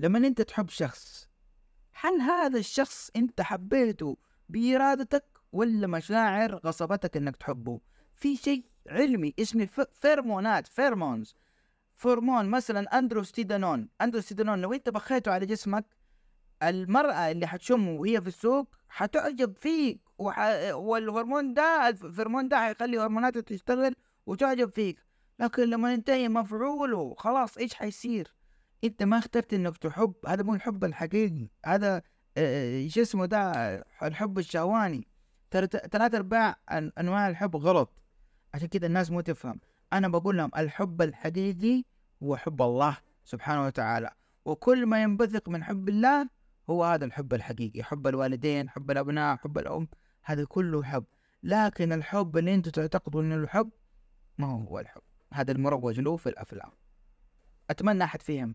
لما انت تحب شخص هل هذا الشخص انت حبيته بإرادتك ولا مشاعر غصبتك انك تحبه؟ في شيء علمي اسمه فيرمونات pheromones pheromone مثلا androstadienone androstadienone لو انت بخيته على جسمك المرأة اللي حتشمه وهي في السوق حتعجب فيك وح... والهرمون ده الفرمون ده حيخلي هرموناتك تشتغل وتعجب فيك. لكن لما ينتهي مفعوله خلاص إيش حيصير؟ أنت ما اخترت إنك تحب هذا مو الحب الحقيقي هذا آه، شو اسمه ده الحب الشهواني. ترى ثلاث أرباع أنواع الحب غلط. عشان كده الناس مو تفهم. أنا بقول لهم الحب الحقيقي هو حب الله سبحانه وتعالى. وكل ما ينبثق من حب الله هو هذا الحب الحقيقي. حب الوالدين حب الأبناء حب الأم. هذا كله حب. لكن الحب اللي أنتم تعتقدوا إنه الحب ما هو الحب. هذا المروج له في الأفلام. أتمنى أحد فهم